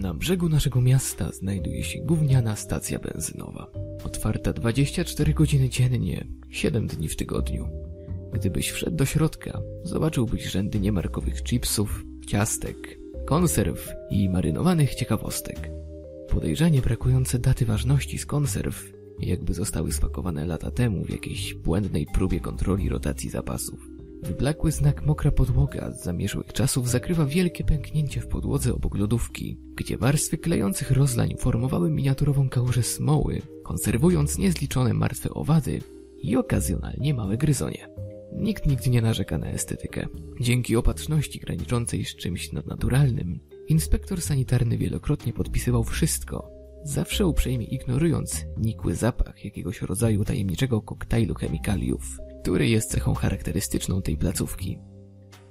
Na brzegu naszego miasta znajduje się gówniana stacja benzynowa. Otwarta 24 godziny dziennie, 7 dni w tygodniu. Gdybyś wszedł do środka, zobaczyłbyś rzędy niemarkowych chipsów, ciastek, konserw i marynowanych ciekawostek. Podejrzanie brakujące daty ważności z konserw, jakby zostały spakowane lata temu w jakiejś błędnej próbie kontroli rotacji zapasów. Wyblakły znak mokra podłoga z zamierzłych czasów zakrywa wielkie pęknięcie w podłodze obok lodówki, gdzie warstwy klejących rozlań formowały miniaturową kałużę smoły, konserwując niezliczone martwe owady i okazjonalnie małe gryzonie. Nikt nigdy nie narzeka na estetykę. Dzięki opatrzności graniczącej z czymś nadnaturalnym, inspektor sanitarny wielokrotnie podpisywał wszystko, zawsze uprzejmie ignorując nikły zapach jakiegoś rodzaju tajemniczego koktajlu chemikaliów który jest cechą charakterystyczną tej placówki.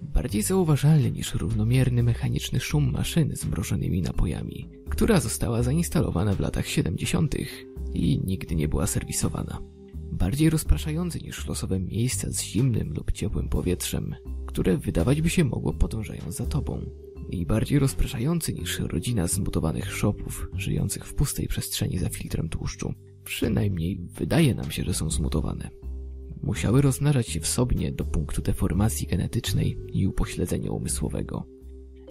Bardziej zauważalny niż równomierny mechaniczny szum maszyny z mrożonymi napojami, która została zainstalowana w latach 70. i nigdy nie była serwisowana. Bardziej rozpraszający niż losowe miejsca z zimnym lub ciepłym powietrzem, które wydawać by się mogło podążając za tobą. I bardziej rozpraszający niż rodzina zmutowanych szopów, żyjących w pustej przestrzeni za filtrem tłuszczu. Przynajmniej wydaje nam się, że są zmutowane musiały rozmnażać się w sobie do punktu deformacji genetycznej i upośledzenia umysłowego.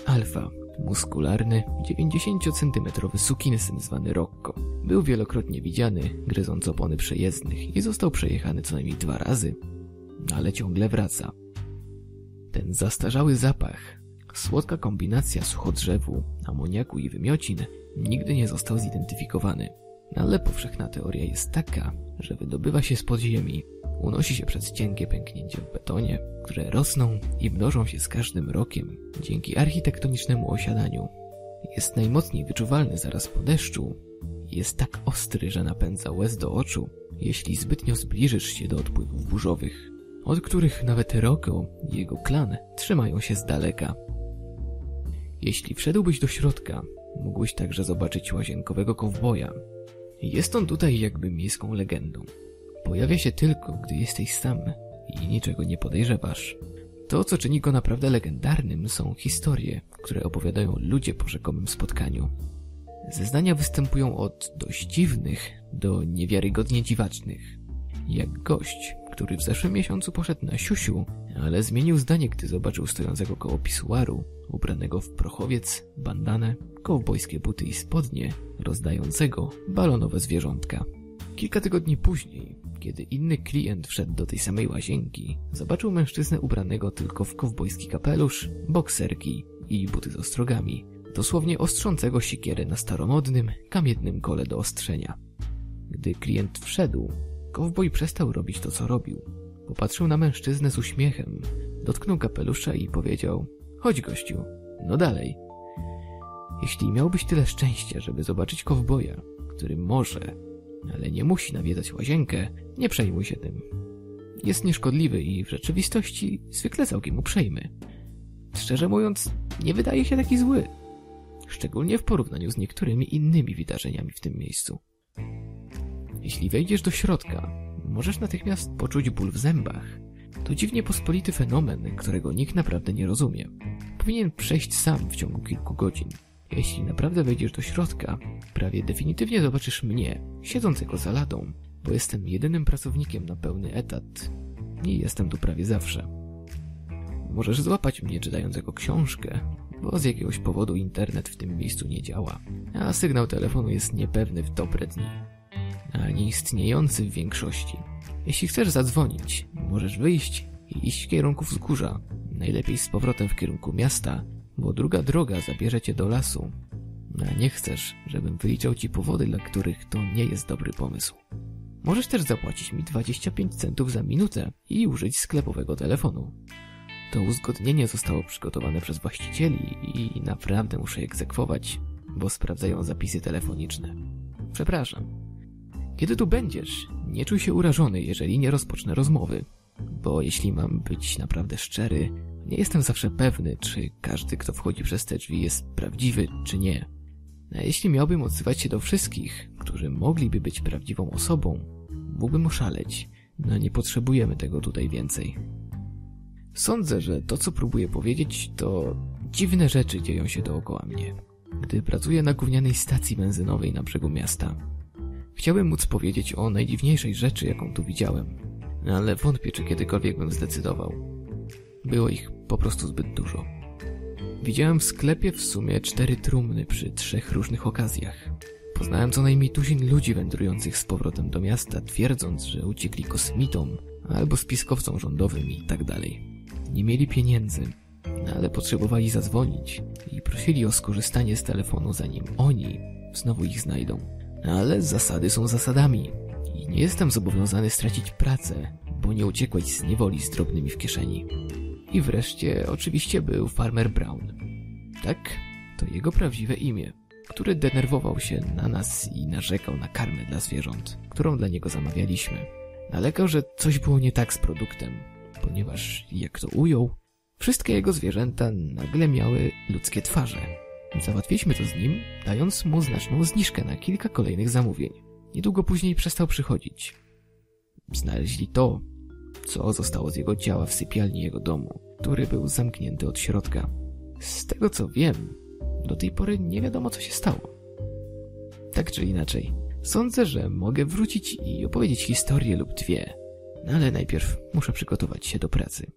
Alfa, muskularny, 90-centymetrowy sukinsyn zwany Rocco, był wielokrotnie widziany, gryząc opony przejezdnych i został przejechany co najmniej dwa razy, ale ciągle wraca. Ten zastarzały zapach, słodka kombinacja suchodrzewu, amoniaku i wymiocin nigdy nie został zidentyfikowany. Ale powszechna teoria jest taka, że wydobywa się z podziemi unosi się przez cienkie pęknięcie w betonie, które rosną i mnożą się z każdym rokiem dzięki architektonicznemu osiadaniu. Jest najmocniej wyczuwalny zaraz po deszczu. Jest tak ostry, że napędza łez do oczu, jeśli zbytnio zbliżysz się do odpływów burzowych, od których nawet Roko i jego klan trzymają się z daleka. Jeśli wszedłbyś do środka, mógłbyś także zobaczyć łazienkowego kowboja. Jest on tutaj jakby miejską legendą. Pojawia się tylko, gdy jesteś sam i niczego nie podejrzewasz. To, co czyni go naprawdę legendarnym, są historie, które opowiadają ludzie po rzekomym spotkaniu. Zeznania występują od dość dziwnych do niewiarygodnie dziwacznych. Jak gość, który w zeszłym miesiącu poszedł na siusiu, ale zmienił zdanie, gdy zobaczył stojącego koło pisuaru, ubranego w prochowiec, bandanę, kowbojskie buty i spodnie, rozdającego balonowe zwierzątka. Kilka tygodni później kiedy inny klient wszedł do tej samej łazienki, zobaczył mężczyznę ubranego tylko w kowbojski kapelusz, bokserki i buty z ostrogami, dosłownie ostrzącego siekierę na staromodnym, kamiennym kole do ostrzenia. Gdy klient wszedł, kowboj przestał robić to, co robił. Popatrzył na mężczyznę z uśmiechem, dotknął kapelusza i powiedział Chodź gościu, no dalej. Jeśli miałbyś tyle szczęścia, żeby zobaczyć kowboja, który może ale nie musi nawiedzać łazienkę, nie przejmuj się tym. Jest nieszkodliwy i w rzeczywistości zwykle całkiem uprzejmy. Szczerze mówiąc, nie wydaje się taki zły. Szczególnie w porównaniu z niektórymi innymi wydarzeniami w tym miejscu. Jeśli wejdziesz do środka, możesz natychmiast poczuć ból w zębach. To dziwnie pospolity fenomen, którego nikt naprawdę nie rozumie. Powinien przejść sam w ciągu kilku godzin. Jeśli naprawdę wejdziesz do środka, prawie definitywnie zobaczysz mnie, siedzącego za ladą, bo jestem jedynym pracownikiem na pełny etat i jestem tu prawie zawsze. Możesz złapać mnie czytającego książkę, bo z jakiegoś powodu internet w tym miejscu nie działa, a sygnał telefonu jest niepewny w dobre dni, a nieistniejący w większości. Jeśli chcesz zadzwonić, możesz wyjść i iść w kierunku wzgórza, najlepiej z powrotem w kierunku miasta, bo druga droga zabierze cię do lasu, a nie chcesz, żebym wyliczał ci powody, dla których to nie jest dobry pomysł. Możesz też zapłacić mi 25 centów za minutę i użyć sklepowego telefonu. To uzgodnienie zostało przygotowane przez właścicieli i naprawdę muszę je egzekwować, bo sprawdzają zapisy telefoniczne. Przepraszam. Kiedy tu będziesz, nie czuj się urażony, jeżeli nie rozpocznę rozmowy, bo jeśli mam być naprawdę szczery, nie jestem zawsze pewny, czy każdy, kto wchodzi przez te drzwi jest prawdziwy, czy nie. A jeśli miałbym odzywać się do wszystkich, którzy mogliby być prawdziwą osobą, mógłbym oszaleć. No nie potrzebujemy tego tutaj więcej. Sądzę, że to, co próbuję powiedzieć, to dziwne rzeczy dzieją się dookoła mnie. gdy pracuję na gównianej stacji benzynowej na brzegu miasta. Chciałem móc powiedzieć o najdziwniejszej rzeczy, jaką tu widziałem, ale wątpię, czy kiedykolwiek bym zdecydował. Było ich po prostu zbyt dużo. Widziałem w sklepie w sumie cztery trumny przy trzech różnych okazjach. Poznałem co najmniej tuzin ludzi wędrujących z powrotem do miasta, twierdząc, że uciekli kosmitom albo spiskowcom rządowym i tak dalej. Nie mieli pieniędzy, ale potrzebowali zadzwonić i prosili o skorzystanie z telefonu, zanim oni znowu ich znajdą. Ale zasady są zasadami i nie jestem zobowiązany stracić pracę, bo nie uciekłeś z niewoli z drobnymi w kieszeni. I wreszcie oczywiście był Farmer Brown. Tak, to jego prawdziwe imię, który denerwował się na nas i narzekał na karmę dla zwierząt, którą dla niego zamawialiśmy. Nalegał, że coś było nie tak z produktem, ponieważ, jak to ujął, wszystkie jego zwierzęta nagle miały ludzkie twarze. Załatwiliśmy to z nim, dając mu znaczną zniżkę na kilka kolejnych zamówień. Niedługo później przestał przychodzić. Znaleźli to, co zostało z jego ciała w sypialni jego domu, który był zamknięty od środka. Z tego co wiem, do tej pory nie wiadomo co się stało. Tak czy inaczej, sądzę, że mogę wrócić i opowiedzieć historię lub dwie, no ale najpierw muszę przygotować się do pracy.